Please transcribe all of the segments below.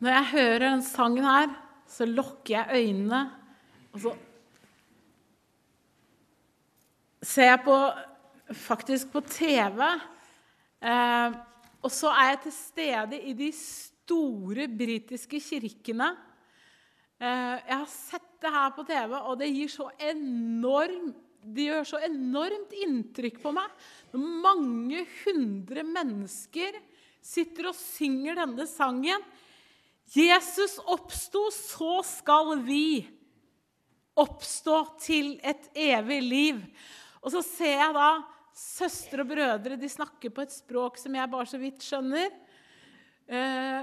Når jeg hører den sangen her, så lukker jeg øynene, og så ser jeg på, faktisk på TV. Eh, og så er jeg til stede i de store britiske kirkene. Eh, jeg har sett det her på TV, og det gir så enorm, det gjør så enormt inntrykk på meg. Når mange hundre mennesker sitter og synger denne sangen. Jesus oppsto, så skal vi oppstå til et evig liv. Og så ser jeg da søstre og brødre de snakker på et språk som jeg bare så vidt skjønner. Eh,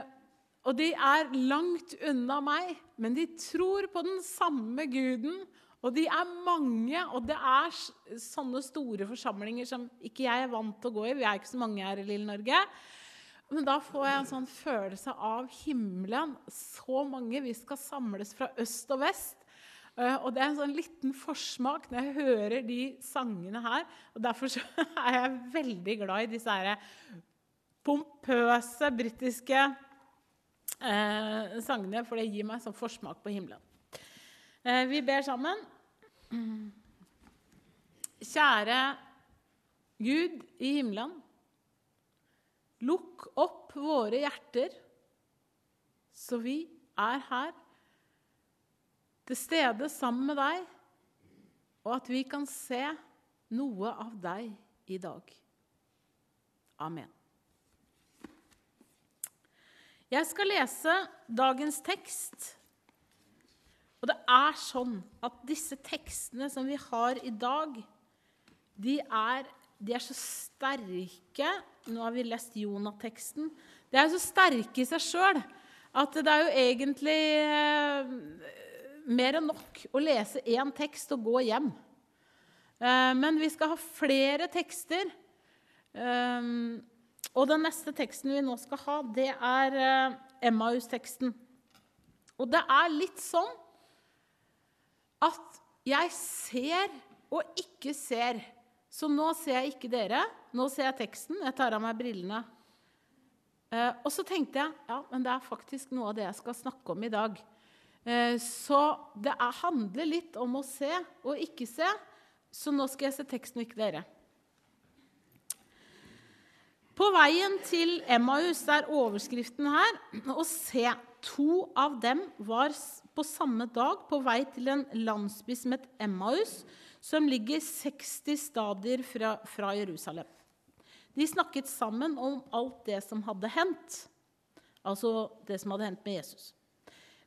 og de er langt unna meg, men de tror på den samme guden. Og de er mange, og det er sånne store forsamlinger som ikke jeg er vant til å gå i. Vi er ikke så mange her i lille Norge. Men da får jeg en sånn følelse av himmelen. Så mange. Vi skal samles fra øst og vest. Eh, og det er en sånn liten forsmak når jeg hører de sangene her. Og derfor er jeg veldig glad i disse her pompøse britiske eh, sangene, for det gir meg en sånn forsmak på himmelen. Eh, vi ber sammen. Kjære Gud i himmelen. Lukk opp våre hjerter, så vi er her til stede sammen med deg, og at vi kan se noe av deg i dag. Amen. Jeg skal lese dagens tekst. Og det er sånn at disse tekstene som vi har i dag, de er, de er så sterke Nå har vi lest Jonah-teksten. De er så sterke i seg sjøl at det er jo egentlig eh, mer enn nok å lese én tekst og gå hjem. Eh, men vi skal ha flere tekster. Eh, og den neste teksten vi nå skal ha, det er eh, Emmaus-teksten. Og det er litt sånn at jeg ser og ikke ser. Så nå ser jeg ikke dere. Nå ser jeg teksten. Jeg tar av meg brillene. og så tenkte jeg ja, men det er faktisk noe av det jeg skal snakke om i dag. Eh, så det handler litt om å se og ikke se. Så nå skal jeg se teksten og ikke dere. På veien til Emmaus er overskriften her å se. To av dem var på samme dag på vei til en landsby som het Emmaus, som ligger 60 stadier fra, fra Jerusalem. De snakket sammen om alt det som hadde hendt, altså det som hadde hendt med Jesus.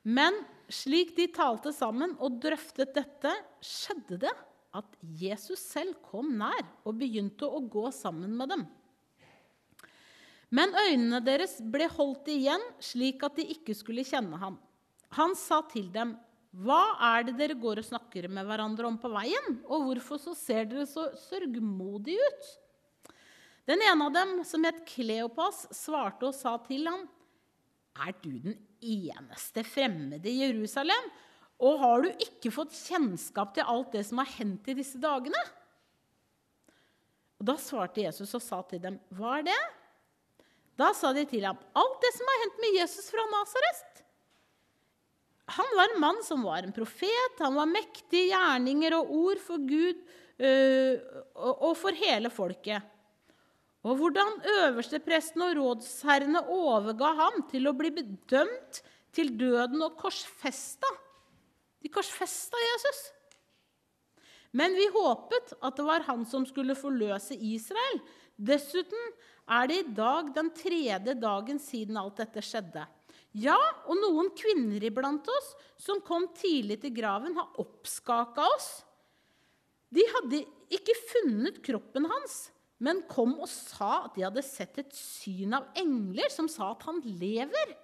Men slik de talte sammen og drøftet dette, skjedde det at Jesus selv kom nær og begynte å gå sammen med dem. Men øynene deres ble holdt igjen, slik at de ikke skulle kjenne ham. Han sa til dem, 'Hva er det dere går og snakker med hverandre om på veien?' 'Og hvorfor så ser dere så sørgmodige ut?' Den ene av dem, som het Kleopas, svarte og sa til ham, 'Er du den eneste fremmede i Jerusalem? Og har du ikke fått kjennskap til alt det som har hendt i disse dagene? Og Da svarte Jesus og sa til dem, 'Hva er det?' Da sa de til ham, 'Alt det som har hendt med Jesus fra Nasaret.' Han var en mann som var en profet. Han var mektig i gjerninger og ord for Gud øh, og for hele folket og hvordan øverstepresten og rådsherrene overga ham til å bli bedømt til døden og korsfesta. De korsfesta Jesus. Men vi håpet at det var han som skulle forløse Israel. Dessuten er det i dag den tredje dagen siden alt dette skjedde. Ja, og noen kvinner iblant oss som kom tidlig til graven, har oppskaka oss. De hadde ikke funnet kroppen hans men kom og sa at de hadde sett et syn av engler som sa at han lever.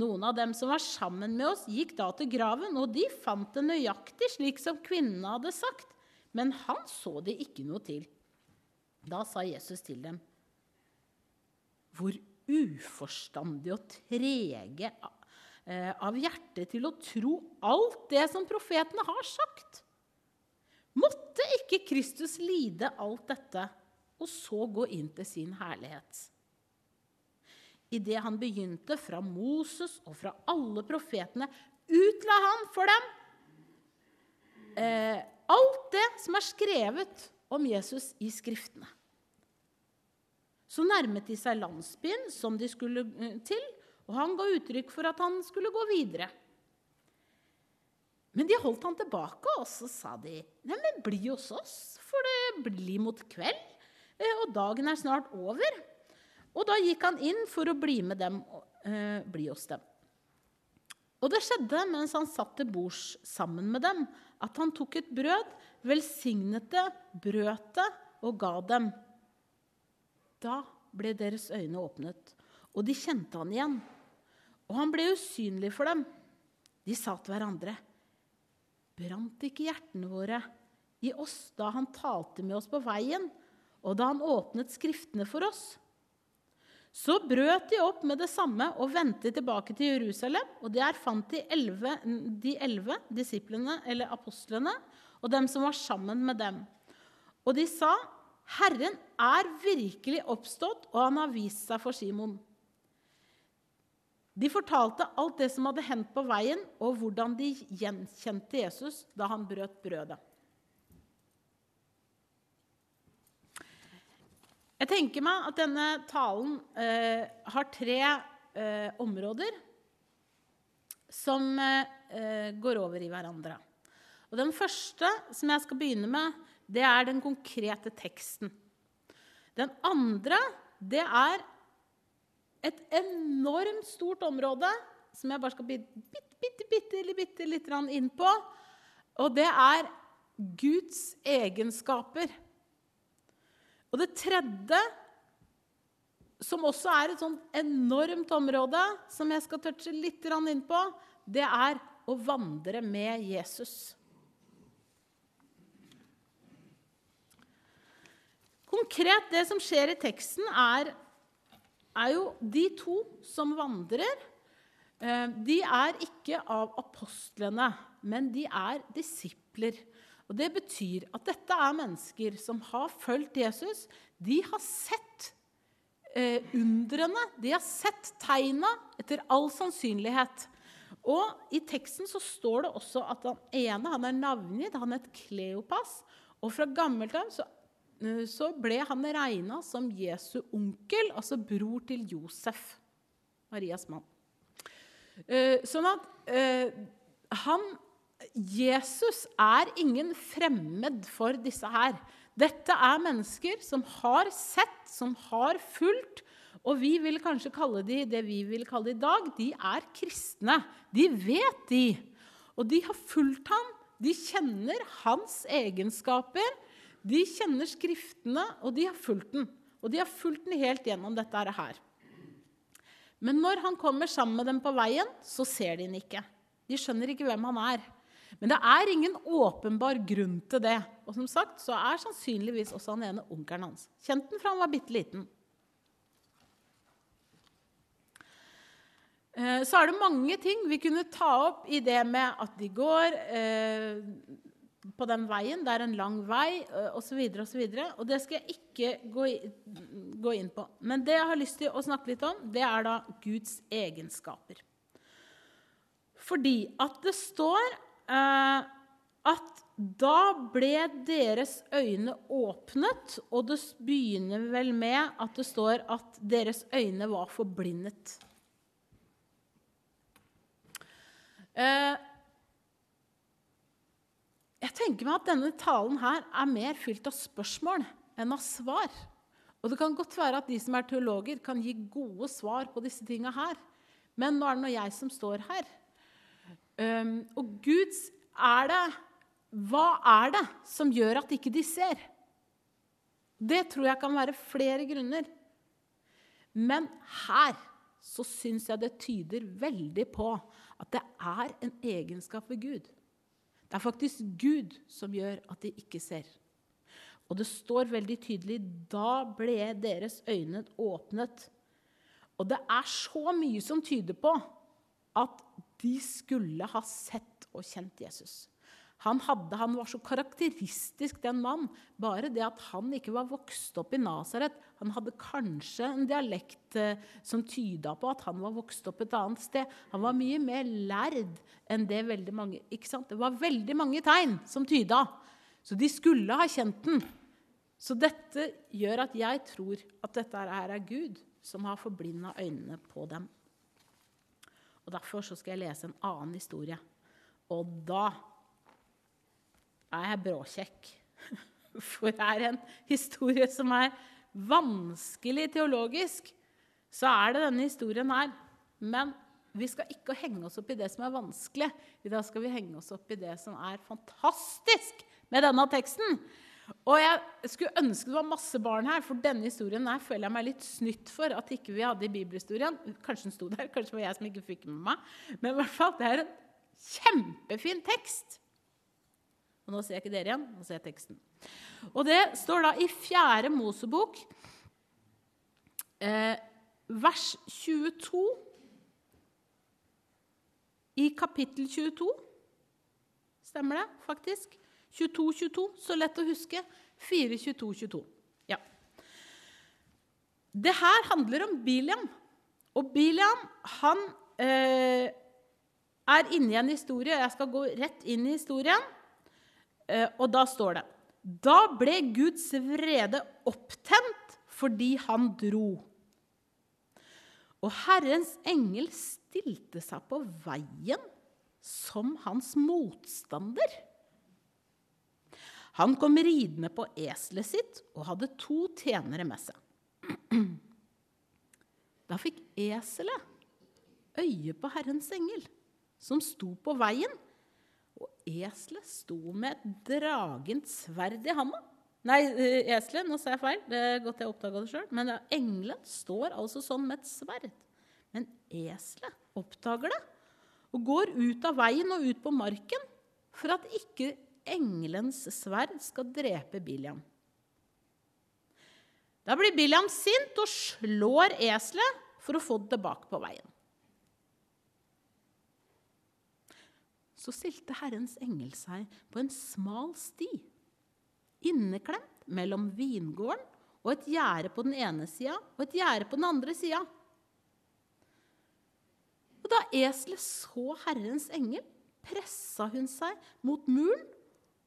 Noen av dem som var sammen med oss, gikk da til graven, og de fant det nøyaktig slik som kvinnene hadde sagt, men han så det ikke noe til. Da sa Jesus til dem, hvor uforstandig og trege eh, av hjerte til å tro alt det som profetene har sagt. Måtte ikke Kristus lide alt dette og så gå inn til sin herlighet? idet han begynte fra Moses og fra alle profetene, utla han for dem eh, alt det som er skrevet om Jesus i Skriftene. Så nærmet de seg landsbyen som de skulle eh, til, og han ga uttrykk for at han skulle gå videre. Men de holdt han tilbake, og så sa de, 'Nei, men bli hos oss, for det blir mot kveld, eh, og dagen er snart over.' Og da gikk han inn for å bli med dem, eh, bli hos dem. Og det skjedde mens han satt til bords sammen med dem, at han tok et brød, velsignet det, brøt det og ga dem. Da ble deres øyne åpnet, og de kjente han igjen. Og han ble usynlig for dem. De sa til hverandre, brant ikke hjertene våre i oss da han talte med oss på veien, og da han åpnet Skriftene for oss? Så brøt de opp med det samme og vendte tilbake til Jerusalem. Og der fant de elleve, de elleve disiplene, eller apostlene, og dem som var sammen med dem. Og de sa, 'Herren er virkelig oppstått, og han har vist seg for Simon.' De fortalte alt det som hadde hendt på veien, og hvordan de gjenkjente Jesus da han brøt brødet. Jeg tenker meg at denne talen eh, har tre eh, områder som eh, går over i hverandre. Og Den første som jeg skal begynne med, det er den konkrete teksten. Den andre det er et enormt stort område som jeg bare skal bitte, bitte, bitte, bitte litt inn på. Og det er Guds egenskaper. Og det tredje, som også er et sånn enormt område, som jeg skal touche litt inn på, det er å vandre med Jesus. Konkret, det som skjer i teksten, er, er jo de to som vandrer. Eh, de er ikke av apostlene, men de er disipler. Og Det betyr at dette er mennesker som har fulgt Jesus. De har sett eh, undrene, de har sett tegna, etter all sannsynlighet. Og I teksten så står det også at han ene han er navngitt, han het Kleopas. Og fra gammelt av så, så, ble han regna som Jesu onkel, altså bror til Josef, Marias mann. Eh, sånn at eh, han Jesus er ingen fremmed for disse her. Dette er mennesker som har sett, som har fulgt. Og vi vil kanskje kalle de det vi vil kalle i dag, de er kristne. De vet, de. Og de har fulgt ham. De kjenner hans egenskaper. De kjenner Skriftene, og de har fulgt den. Og de har fulgt den helt gjennom dette her. Men når han kommer sammen med dem på veien, så ser de den ikke. De skjønner ikke hvem han er. Men det er ingen åpenbar grunn til det. Og som sagt så er sannsynligvis også han ene onkelen hans. Kjent den fra han var bitte liten. Eh, så er det mange ting vi kunne ta opp i det med at de går eh, på den veien. Det er en lang vei, osv., eh, osv. Og, og det skal jeg ikke gå, gå inn på. Men det jeg har lyst til å snakke litt om, det er da Guds egenskaper. Fordi at det står Eh, at da ble deres øyne åpnet, og det begynner vel med at det står at deres øyne var forblindet. Eh, jeg tenker meg at denne talen her er mer fylt av spørsmål enn av svar. Og det kan godt være at de som er teologer, kan gi gode svar på disse tinga her. Men nå er det nå jeg som står her. Um, og Guds er det Hva er det som gjør at ikke de ser? Det tror jeg kan være flere grunner. Men her så syns jeg det tyder veldig på at det er en egenskap ved Gud. Det er faktisk Gud som gjør at de ikke ser. Og det står veldig tydelig da ble deres øyne åpnet. Og det er så mye som tyder på at de skulle ha sett og kjent Jesus. Han, hadde, han, var så karakteristisk, den mannen. Bare det at han ikke var vokst opp i Nasaret. Han hadde kanskje en dialekt eh, som tyda på at han var vokst opp et annet sted. Han var mye mer lærd enn det veldig mange ikke sant? Det var veldig mange tegn som tyda. Så de skulle ha kjent den. Så dette gjør at jeg tror at dette her er Gud som har forblinda øynene på dem. Og Derfor skal jeg lese en annen historie. Og da er jeg bråkjekk. For det er en historie som er vanskelig teologisk. Så er det denne historien her. Men vi skal ikke henge oss opp i det som er vanskelig. I dag skal vi henge oss opp i det som er fantastisk med denne teksten. Og jeg skulle ønske det var masse barn her, for denne historien her føler jeg meg litt snytt for at ikke vi hadde i bibelhistorien. Kanskje den sto der, kanskje det var jeg som ikke fikk med meg. Men i hvert fall, det er en kjempefin tekst. Og nå ser jeg ikke dere igjen, nå ser jeg teksten. Og det står da i Fjerde Mosebok, eh, vers 22 I kapittel 22. Stemmer det, faktisk? 22, 22. Så lett å huske. 4, 22, 22. Ja. Det her handler om Biliam. Og Biliam, han eh, er inne i en historie. Jeg skal gå rett inn i historien. Eh, og da står det Da ble Guds vrede opptent fordi han dro. Og Herrens engel stilte seg på veien som hans motstander. Han kom ridende på eselet sitt og hadde to tjenere med seg. Da fikk eselet øye på Herrens engel, som sto på veien og eselet sto med et dragent sverd i handa. Nei, eh, eselet, nå sa jeg feil. Det er godt jeg oppdaga det sjøl. Men engelen står altså sånn med et sverd. Men eselet oppdager det og går ut av veien og ut på marken for at ikke engelens sverd skal drepe Biliam. Da blir Biliam sint og slår eselet for å få det tilbake på veien. Så stilte Herrens engel seg på en smal sti, inneklemt mellom vingården og et gjerde på den ene sida og et gjerde på den andre sida. Og da eselet så Herrens engel, pressa hun seg mot muren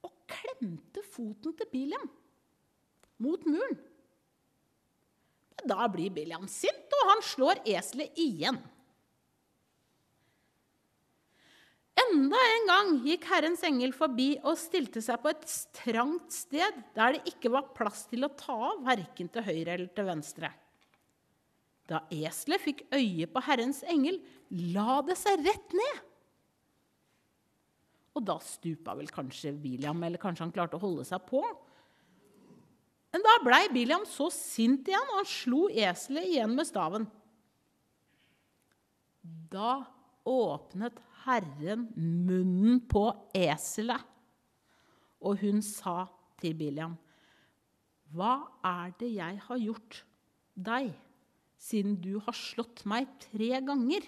og klemte foten til Biliam mot muren. Da blir Biliam sint, og han slår eselet igjen. Enda en gang gikk Herrens engel forbi og stilte seg på et trangt sted der det ikke var plass til å ta av, verken til høyre eller til venstre. Da eselet fikk øye på Herrens engel, la det seg rett ned. Og da stupa vel kanskje Biliam, eller kanskje han klarte å holde seg på. Men da blei Biliam så sint igjen, og han slo eselet igjen med staven. Da åpnet Herren munnen på eselet. Og hun sa til Biliam, Hva er det jeg har gjort deg, siden du har slått meg tre ganger?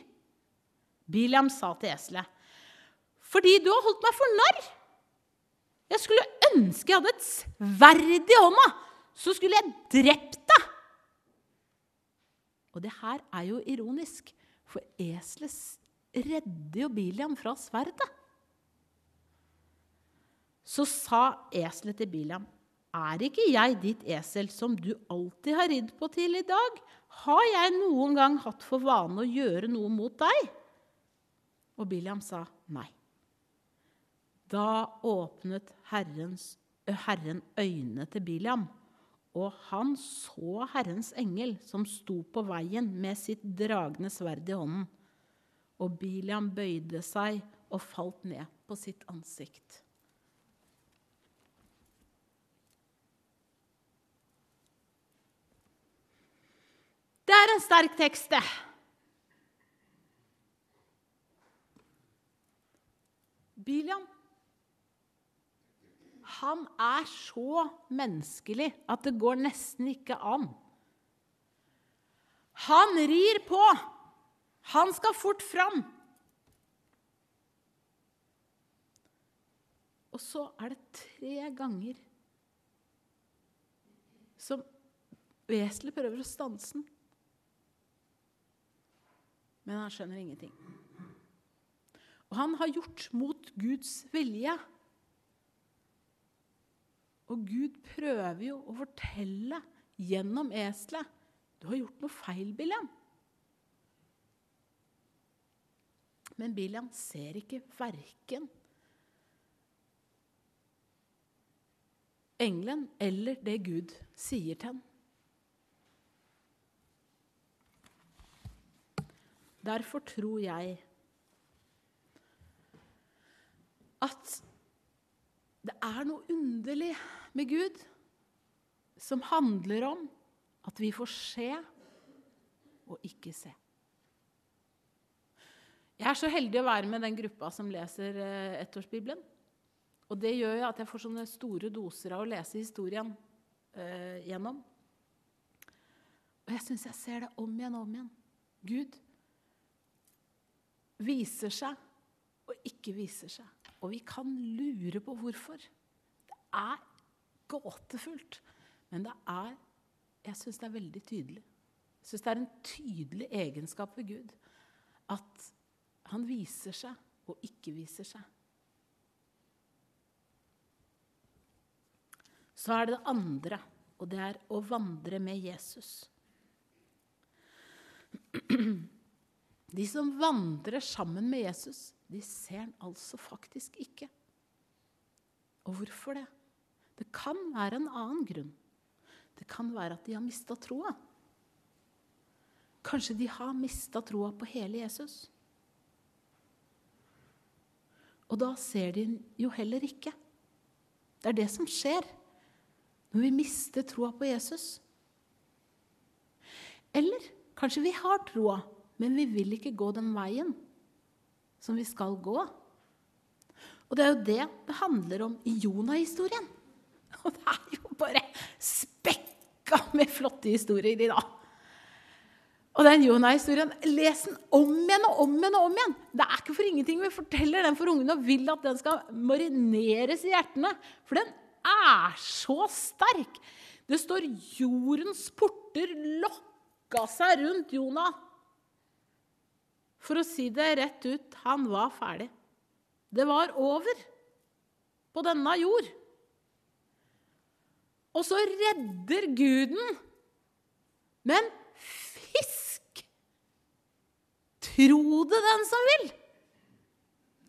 Biliam sa til eselet, Fordi du har holdt meg for narr. Jeg skulle ønske jeg hadde et sverd i hånda, så skulle jeg drept deg. Og det her er jo ironisk, for eselet redder jo Biliam fra sverdet. Så sa eselet til Biliam, er ikke jeg ditt esel som du alltid har ridd på til i dag? Har jeg noen gang hatt for vane å gjøre noe mot deg? Og Biliam sa nei. Da åpnet Herrens, Herren øynene til Biliam, og han så Herrens engel som sto på veien med sitt dragne sverd i hånden. Og Biliam bøyde seg og falt ned på sitt ansikt. Det er en sterk tekst, det. Biliam han er så menneskelig at det går nesten ikke an. Han rir på han skal fort fram. Og så er det tre ganger som veselet prøver å stanse den. Men han skjønner ingenting. Og han har gjort mot Guds vilje. Og Gud prøver jo å fortelle gjennom eselet Du har gjort noe feil, Biliam. Men Bilian ser ikke verken engelen eller det Gud sier til ham. Derfor tror jeg at det er noe underlig med Gud som handler om at vi får se og ikke se. Jeg er så heldig å være med den gruppa som leser eh, ettårsbibelen. Og det gjør jo at jeg får sånne store doser av å lese historien eh, gjennom. Og jeg syns jeg ser det om igjen og om igjen. Gud viser seg og ikke viser seg. Og vi kan lure på hvorfor. Det er gåtefullt. Men det er Jeg syns det er veldig tydelig. Jeg syns det er en tydelig egenskap ved Gud at han viser seg og ikke viser seg. Så er det det andre, og det er å vandre med Jesus. De som vandrer sammen med Jesus, de ser han altså faktisk ikke. Og hvorfor det? Det kan være en annen grunn. Det kan være at de har mista troa. Kanskje de har mista troa på hele Jesus. Og da ser de jo heller ikke. Det er det som skjer når vi mister troa på Jesus. Eller kanskje vi har troa, men vi vil ikke gå den veien som vi skal gå. Og det er jo det det handler om i Jonah-historien. Og det er jo bare spekka med flotte historier i dag. Og den Jonah-historien, les den om igjen og om igjen. og om igjen. Det er ikke for ingenting vi forteller den for ungene og vil at den skal marineres i hjertene. For den er så sterk. Det står 'jordens porter lokka seg rundt Jonah'. For å si det rett ut han var ferdig. Det var over på denne jord. Og så redder guden Men. Tro det, den som vil!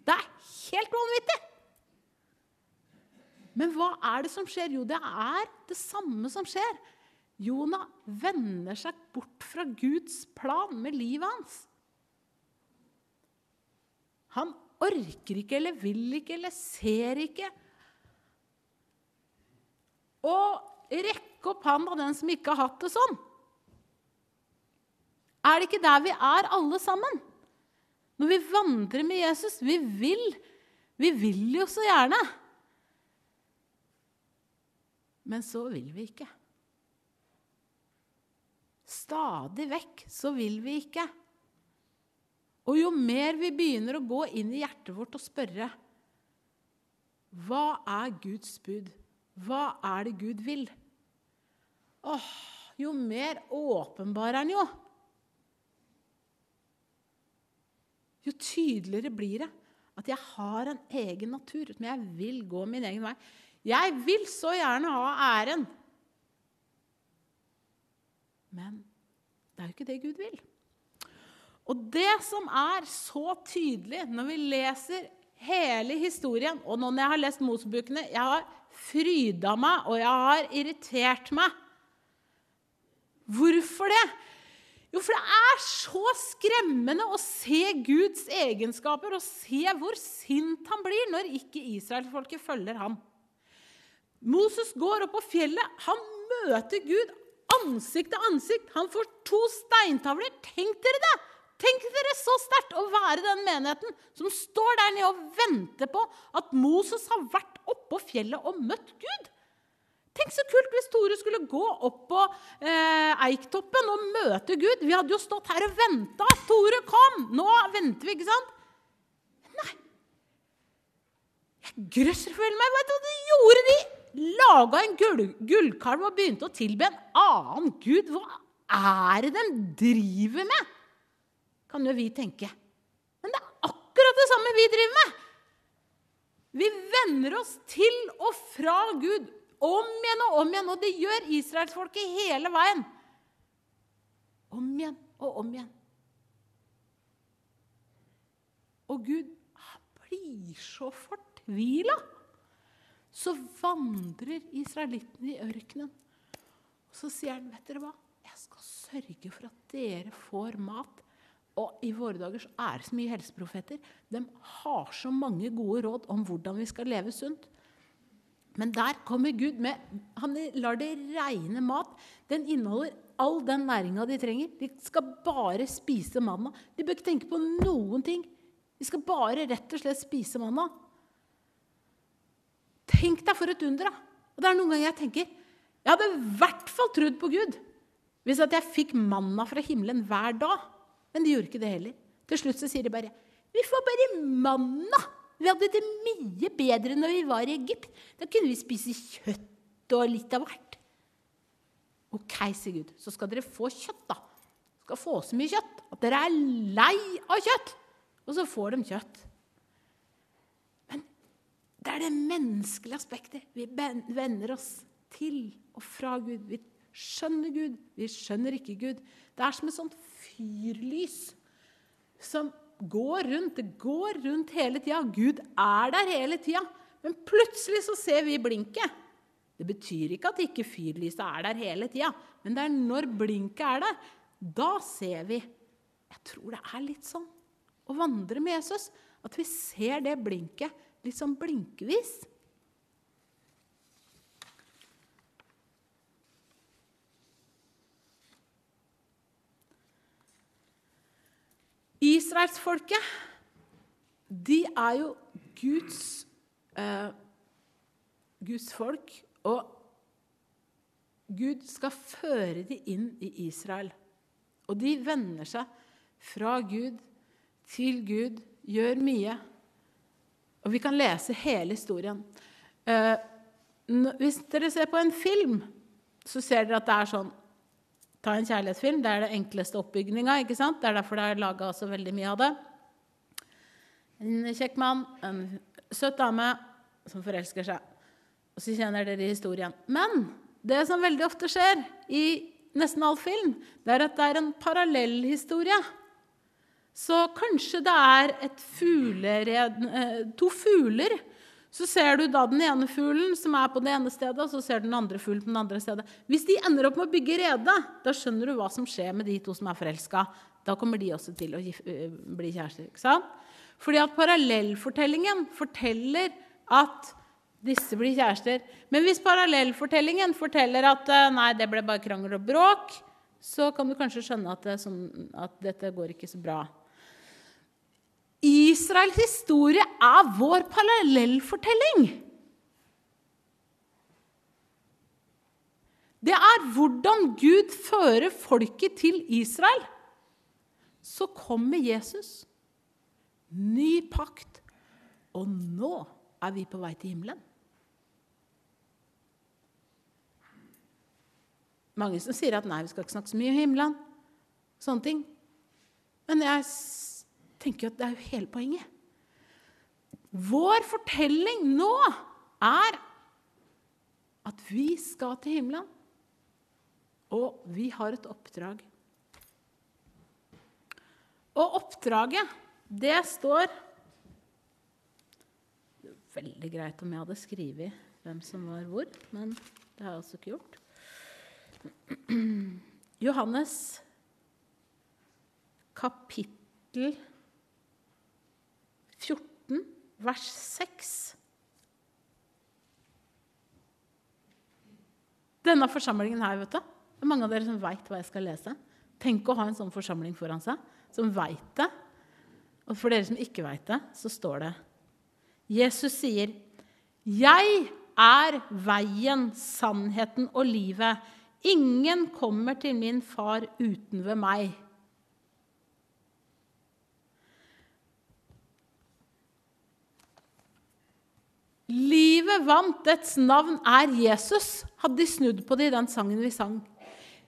Det er helt vanvittig. Men hva er det som skjer? Jo, det er det samme som skjer. Jonah vender seg bort fra Guds plan med livet hans. Han orker ikke eller vil ikke eller ser ikke. Og rekke opp handa, den som ikke har hatt det sånn. Er det ikke der vi er, alle sammen? Når vi vandrer med Jesus Vi vil, vi vil jo så gjerne. Men så vil vi ikke. Stadig vekk så vil vi ikke. Og jo mer vi begynner å gå inn i hjertet vårt og spørre Hva er Guds bud? Hva er det Gud vil? Åh, jo mer åpenbarer han jo. Jo tydeligere blir det at jeg har en egen natur, men jeg vil gå min egen vei. Jeg vil så gjerne ha æren. Men det er jo ikke det Gud vil. Og det som er så tydelig når vi leser hele historien Og når jeg har lest Mosebøkene Jeg har fryda meg, og jeg har irritert meg. Hvorfor det? Jo, for det er så skremmende å se Guds egenskaper og se hvor sint han blir når ikke israelsfolket følger ham. Moses går opp på fjellet. Han møter Gud ansikt til ansikt. Han får to steintavler. Tenk dere det! Tenk dere så sterkt å være den menigheten som står der nede og venter på at Moses har vært oppå fjellet og møtt Gud. Tenk så kult hvis Tore skulle gå opp på eh, Eiktoppen og møte Gud. Vi hadde jo stått her og venta. Tore, kom! Nå venter vi, ikke sant? Nei. Jeg grøsserføler meg. Vet du hva de gjorde? De laga en gull, gullkalv og begynte å tilbe en annen gud. Hva er det de driver med? Kan jo vi tenke. Men det er akkurat det samme vi driver med. Vi vender oss til og fra Gud om igjen og om igjen. Og det gjør israelsfolket hele veien. Om igjen og om igjen. Og Gud blir så fortvila. Så vandrer israelittene i ørkenen. Og så sier han, 'Vet dere hva? Jeg skal sørge for at dere får mat.' Og i våre dager så er det så mye helseprofeter. De har så mange gode råd om hvordan vi skal leve sunt. Men der kommer Gud med Han lar det regne mat. Den inneholder all den næringa de trenger. De skal bare spise manna. De bør ikke tenke på noen ting. De skal bare rett og slett spise manna. Tenk deg for et under, da. Og det er noen ganger jeg tenker Jeg hadde i hvert fall trodd på Gud hvis at jeg fikk manna fra himmelen hver dag. Men de gjorde ikke det heller. Til slutt så sier de bare Vi får bare manna! Vi hadde det mye bedre når vi var i Egypt. Da kunne vi spise kjøtt og litt av hvert. Ok, sier Gud, så skal dere få kjøtt, da. Skal få så mye kjøtt at dere er lei av kjøtt. Og så får de kjøtt. Men det er det menneskelige aspektet. Vi vender oss til og fra Gud. Vi skjønner Gud, vi skjønner ikke Gud. Det er som et sånt fyrlys som går rundt. Det går rundt hele tida. Gud er der hele tida. Men plutselig så ser vi blinket. Det betyr ikke at ikke fyrlyset er der hele tida, men det er når blinket er der, da ser vi. Jeg tror det er litt sånn å vandre med Jesus, at vi ser det blinket litt sånn blinkevis. Israelsfolket, de er jo Guds, eh, Guds folk. Og Gud skal føre dem inn i Israel. Og de vender seg fra Gud til Gud, gjør mye. Og vi kan lese hele historien. Eh, hvis dere ser på en film, så ser dere at det er sånn Ta en kjærlighetsfilm. Det er det enkleste oppbygninga. ikke sant? Det er derfor det er laga så veldig mye av det. En kjekk mann, en søt dame som forelsker seg. Og så kjenner dere historien. Men det som veldig ofte skjer i nesten all film, det er at det er en parallellhistorie. Så kanskje det er fuglered, eh, to fugler så ser du da den ene fuglen som er på det ene stedet, og så ser du den andre fuglen på den andre stedet. Hvis de ender opp med å bygge rede, da skjønner du hva som skjer med de to som er forelska. Da kommer de også til å bli kjærester. ikke sant? Fordi at parallellfortellingen forteller at disse blir kjærester. Men hvis parallellfortellingen forteller at nei, det ble bare krangel og bråk, så kan du kanskje skjønne at, det, sånn, at dette går ikke så bra. Israels historie er vår parallellfortelling. Det er hvordan Gud fører folket til Israel. Så kommer Jesus. Ny pakt. Og nå er vi på vei til himmelen. Mange som sier at nei, vi skal ikke snakke så mye om himmelen. Sånne ting. Men jeg tenker at det er jo hele poenget. Vår fortelling nå er at vi skal til himmelen. Og vi har et oppdrag. Og oppdraget, det står det er Veldig greit om jeg hadde skrevet hvem som var hvor, men det har jeg altså ikke gjort. Johannes kapittel 14, vers 6. Denne forsamlingen her, vet du, det er mange av dere som veit hva jeg skal lese. Tenk å ha en sånn forsamling foran seg, som veit det. Og for dere som ikke veit det, så står det Jesus sier, 'Jeg er veien, sannheten og livet.' 'Ingen kommer til min far uten ved meg.' Livet vant, dets navn er Jesus, hadde de snudd på det i den sangen vi sang.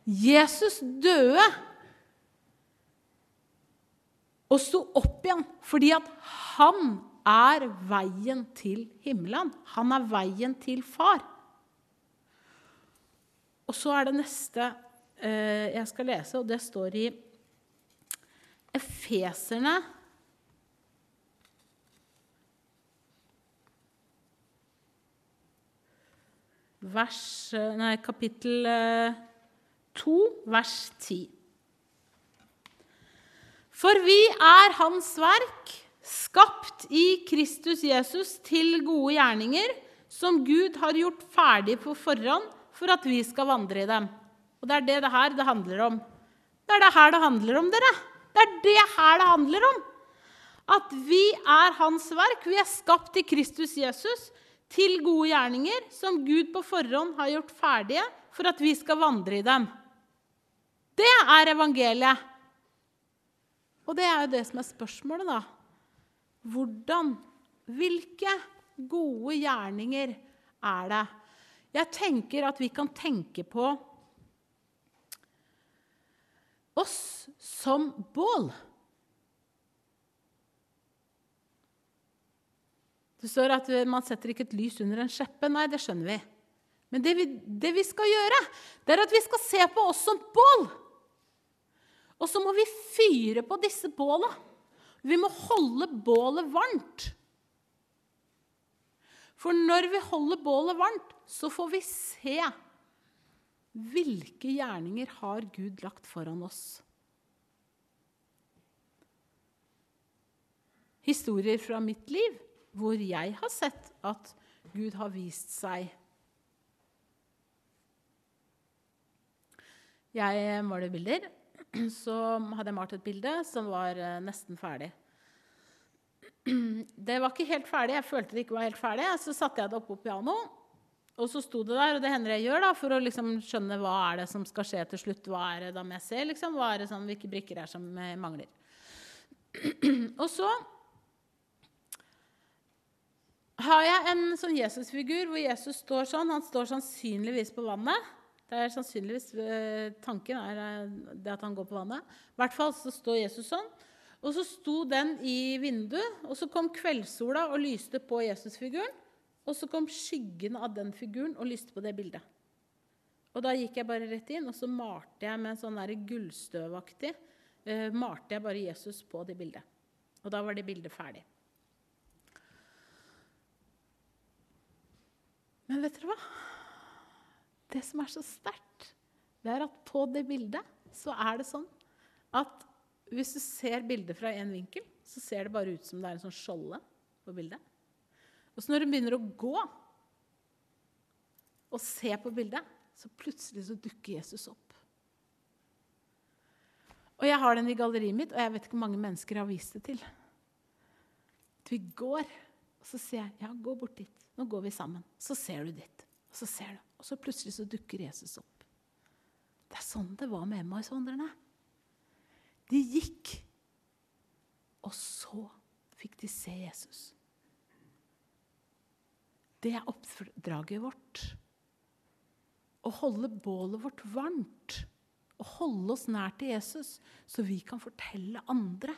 Jesus døde og sto opp igjen fordi at han er veien til himmelen. Han er veien til far. Og så er det neste eh, jeg skal lese, og det står i Efeserne vers, eh, nei, kapittel 2, eh, vers 10. For vi er Hans verk, skapt i Kristus Jesus til gode gjerninger, som Gud har gjort ferdig på forhånd for at vi skal vandre i dem. Og det er det det her det handler om. Det er det her det handler om, dere. Det er det her det handler om. At vi er Hans verk. Vi er skapt i Kristus Jesus til gode gjerninger som Gud på forhånd har gjort ferdige for at vi skal vandre i dem. Det er evangeliet. Og det er jo det som er spørsmålet, da. Hvordan? Hvilke gode gjerninger er det? Jeg tenker at vi kan tenke på oss som bål. Det står at man setter ikke et lys under en skjeppe. Nei, det skjønner vi. Men det vi, det vi skal gjøre, det er at vi skal se på oss som bål. Og så må vi fyre på disse båla. Vi må holde bålet varmt. For når vi holder bålet varmt, så får vi se hvilke gjerninger har Gud lagt foran oss. Historier fra mitt liv hvor jeg har sett at Gud har vist seg. Jeg maler bilder. Så hadde jeg malt et bilde som var eh, nesten ferdig. Det var ikke helt ferdig. Jeg følte det ikke var helt ferdig. Så satte jeg det oppå pianoet, og så sto det der. Og det hender jeg gjør da, for å liksom skjønne hva er det som skal skje til slutt. Hva er det da jeg ser? Liksom? Hva er det som, hvilke brikker er som eh, mangler? Og så har jeg en sånn Jesusfigur hvor Jesus står sånn. Han står sannsynligvis på vannet. Det er sannsynligvis eh, Tanken er eh, det at han går på vannet. I hvert fall så står Jesus sånn. Og så sto den i vinduet, og så kom kveldssola og lyste på Jesusfiguren. Og så kom skyggen av den figuren og lyste på det bildet. Og da gikk jeg bare rett inn, og så malte jeg med en sånn gullstøvaktig eh, malte jeg bare Jesus på det bildet. Og da var det bildet ferdig. Men vet dere hva? Det som er så sterkt, det er at på det bildet så er det sånn at hvis du ser bildet fra én vinkel, så ser det bare ut som det er en sånn skjolde på bildet. Og så når du begynner å gå og se på bildet, så plutselig så dukker Jesus opp. Og jeg har den i galleriet mitt, og jeg vet ikke hvor mange mennesker jeg har vist det til. Vi går, og så sier jeg ja, gå bort dit. Nå går vi sammen. Så ser du ditt. Og så ser du. Og så plutselig så dukker Jesus opp. Det er sånn det var med Emmaus-vandrerne. De gikk, og så fikk de se Jesus. Det er oppdraget vårt. Å holde bålet vårt varmt. Å holde oss nær til Jesus, så vi kan fortelle andre.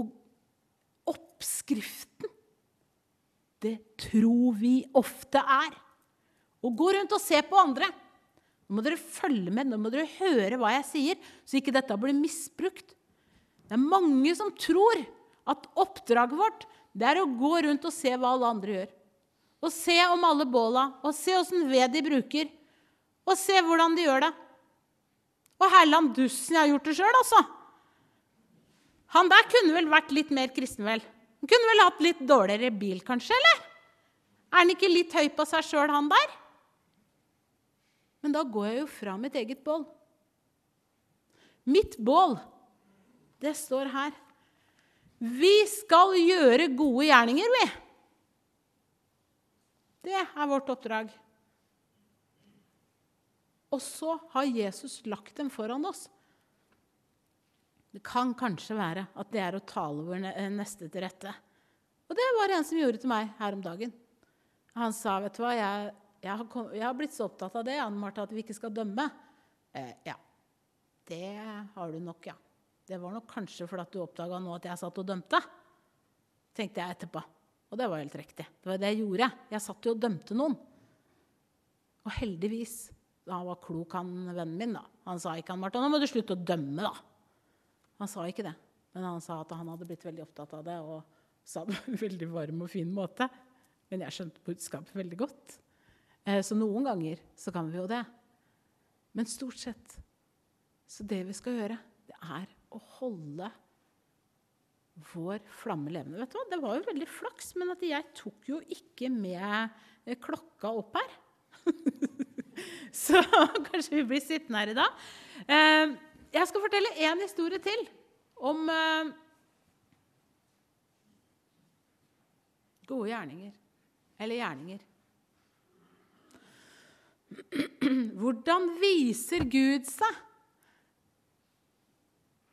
Og oppskriften det tror vi ofte er. Og gå rundt og se på andre. Nå må dere følge med, nå må dere høre hva jeg sier, så ikke dette blir misbrukt. Det er mange som tror at oppdraget vårt det er å gå rundt og se hva alle andre gjør. Og se om alle båla, og se åssen ved de bruker. Og se hvordan de gjør det. Og Herland Dussen jeg har gjort det sjøl, altså. Han der kunne vel vært litt mer kristen, vel? Han kunne vel hatt litt dårligere bil, kanskje? eller? Er han ikke litt høy på seg sjøl, han der? Men da går jeg jo fra mitt eget bål. Mitt bål, det står her. Vi skal gjøre gode gjerninger, vi. Det er vårt oppdrag. Og så har Jesus lagt dem foran oss. Det kan kanskje være at det er å tale vår neste til rette. Og det var det en som gjorde til meg her om dagen. Han sa, 'Vet du hva, jeg, jeg, har, kom, jeg har, blitt så opptatt av det, Anne Marte, at vi ikke skal dømme.' Eh, ja, det har du nok, ja. Det var nok kanskje fordi du oppdaga nå at jeg satt og dømte, tenkte jeg etterpå. Og det var helt riktig. Det var det jeg gjorde. Jeg satt jo og dømte noen. Og heldigvis Han var klok, han vennen min. da. Han sa ikke han, Martha, nå må du slutte å dømme, da. Han sa ikke det. Men han sa at han hadde blitt veldig opptatt av det og sa det på en veldig varm og fin måte. Men jeg skjønte budskapet veldig godt. Eh, så noen ganger så kan vi jo det. Men stort sett så det vi skal gjøre, det er å holde vår flamme levende. Vet du hva? Det var jo veldig flaks, men at jeg tok jo ikke med eh, klokka opp her. Så kanskje vi blir sittende her i dag. Jeg skal fortelle én historie til om eh, gode gjerninger. Eller gjerninger. Hvordan viser Gud seg?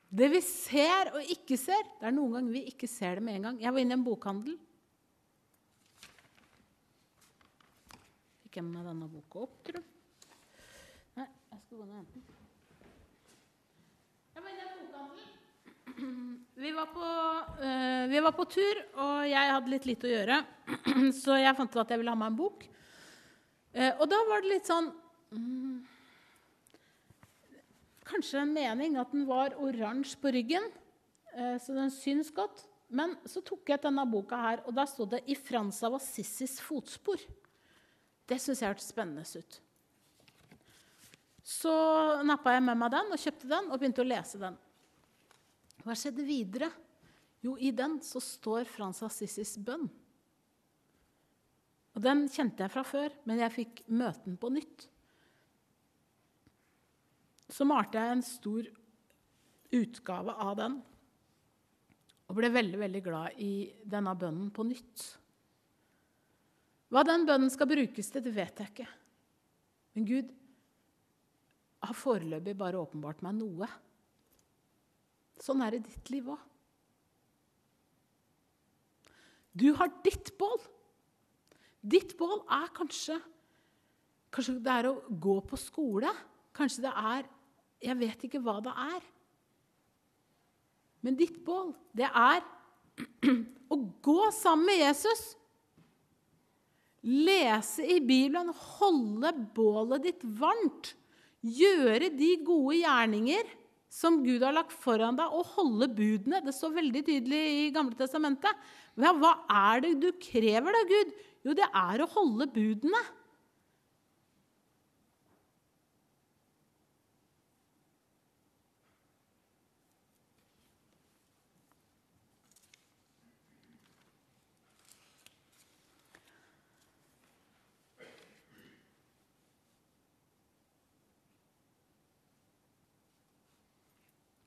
Det vi ser og ikke ser Det er noen ganger vi ikke ser det med en gang. Jeg var inne i en bokhandel. Fikk jeg med meg denne boka opp, tror du? Nei, jeg skal gå ned og hente den. Jeg var inne i en bokhandel. Vi var, på, uh, vi var på tur, og jeg hadde litt lite å gjøre. Så jeg fant ut at jeg ville ha meg en bok. Uh, og da var det litt sånn um, kanskje en mening at den var oransje på ryggen, eh, så den syns godt. Men så tok jeg denne boka her, og der sto det 'I Frans av Assissis fotspor'. Det syns jeg hørtes spennende ut. Så nappa jeg med meg den og kjøpte den og begynte å lese den. Hva skjedde videre? Jo, i den så står Frans Assisis bønn. Og Den kjente jeg fra før, men jeg fikk møte den på nytt så malte jeg en stor utgave av den. Og ble veldig, veldig glad i denne bønnen på nytt. Hva den bønnen skal brukes til, det vet jeg ikke. Men Gud har foreløpig bare åpenbart meg noe. Sånn er det i ditt liv òg. Du har ditt bål. Ditt bål er kanskje Kanskje det er å gå på skole. Kanskje det er jeg vet ikke hva det er. Men ditt bål, det er å gå sammen med Jesus. Lese i Bibelen, holde bålet ditt varmt. Gjøre de gode gjerninger som Gud har lagt foran deg, og holde budene. Det står veldig tydelig i Gamle testamentet. Ja, hva er det du krever da, Gud? Jo, det er å holde budene.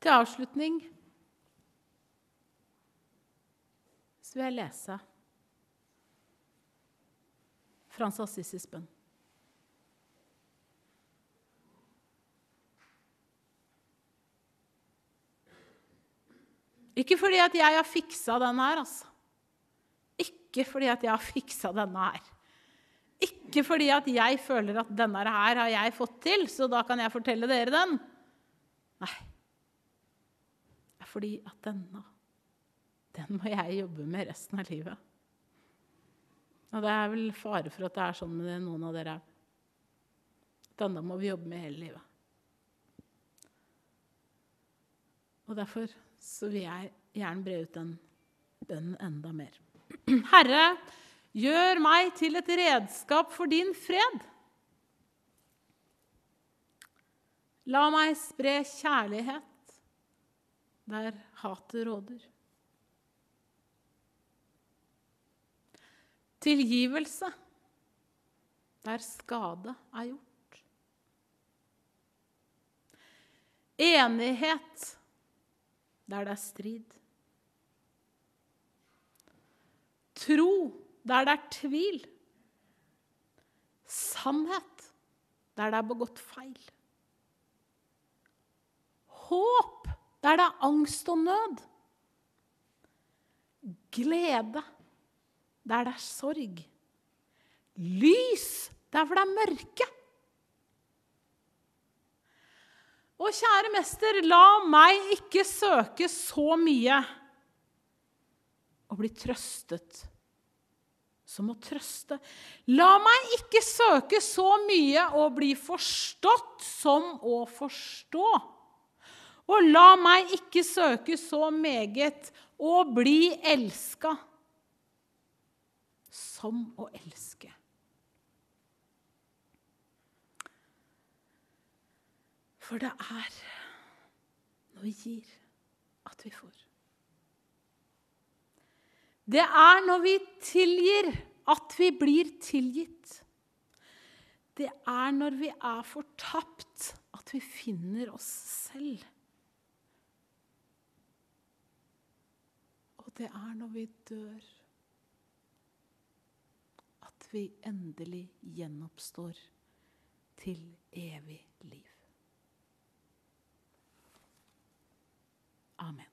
Til avslutning så vil jeg lese Frans Assisis bønn. Ikke fordi at jeg har fiksa denne her, altså. Ikke fordi at jeg har fiksa denne her. Ikke fordi at jeg føler at denne her har jeg fått til, så da kan jeg fortelle dere den. Nei fordi at denne, den må jeg jobbe med resten av livet. Og det er vel fare for at det er sånn med noen av dere. Denne må vi jobbe med hele livet. Og derfor så vil jeg gjerne bre ut den bønnen enda mer. Herre, gjør meg til et redskap for din fred. La meg spre kjærlighet der hatet råder. Tilgivelse der skade er gjort. Enighet der det er strid. Tro der det er tvil. Sannhet der det er begått feil. Håp der det er angst og nød. Glede der det er sorg. Lys der hvor det er mørke. Og kjære mester, la meg ikke søke så mye å bli trøstet som å trøste. La meg ikke søke så mye å bli forstått som å forstå. Og la meg ikke søke så meget å bli elska som å elske. For det er når vi gir, at vi får. Det er når vi tilgir, at vi blir tilgitt. Det er når vi er fortapt, at vi finner oss selv. Og det er når vi dør, at vi endelig gjenoppstår til evig liv. Amen.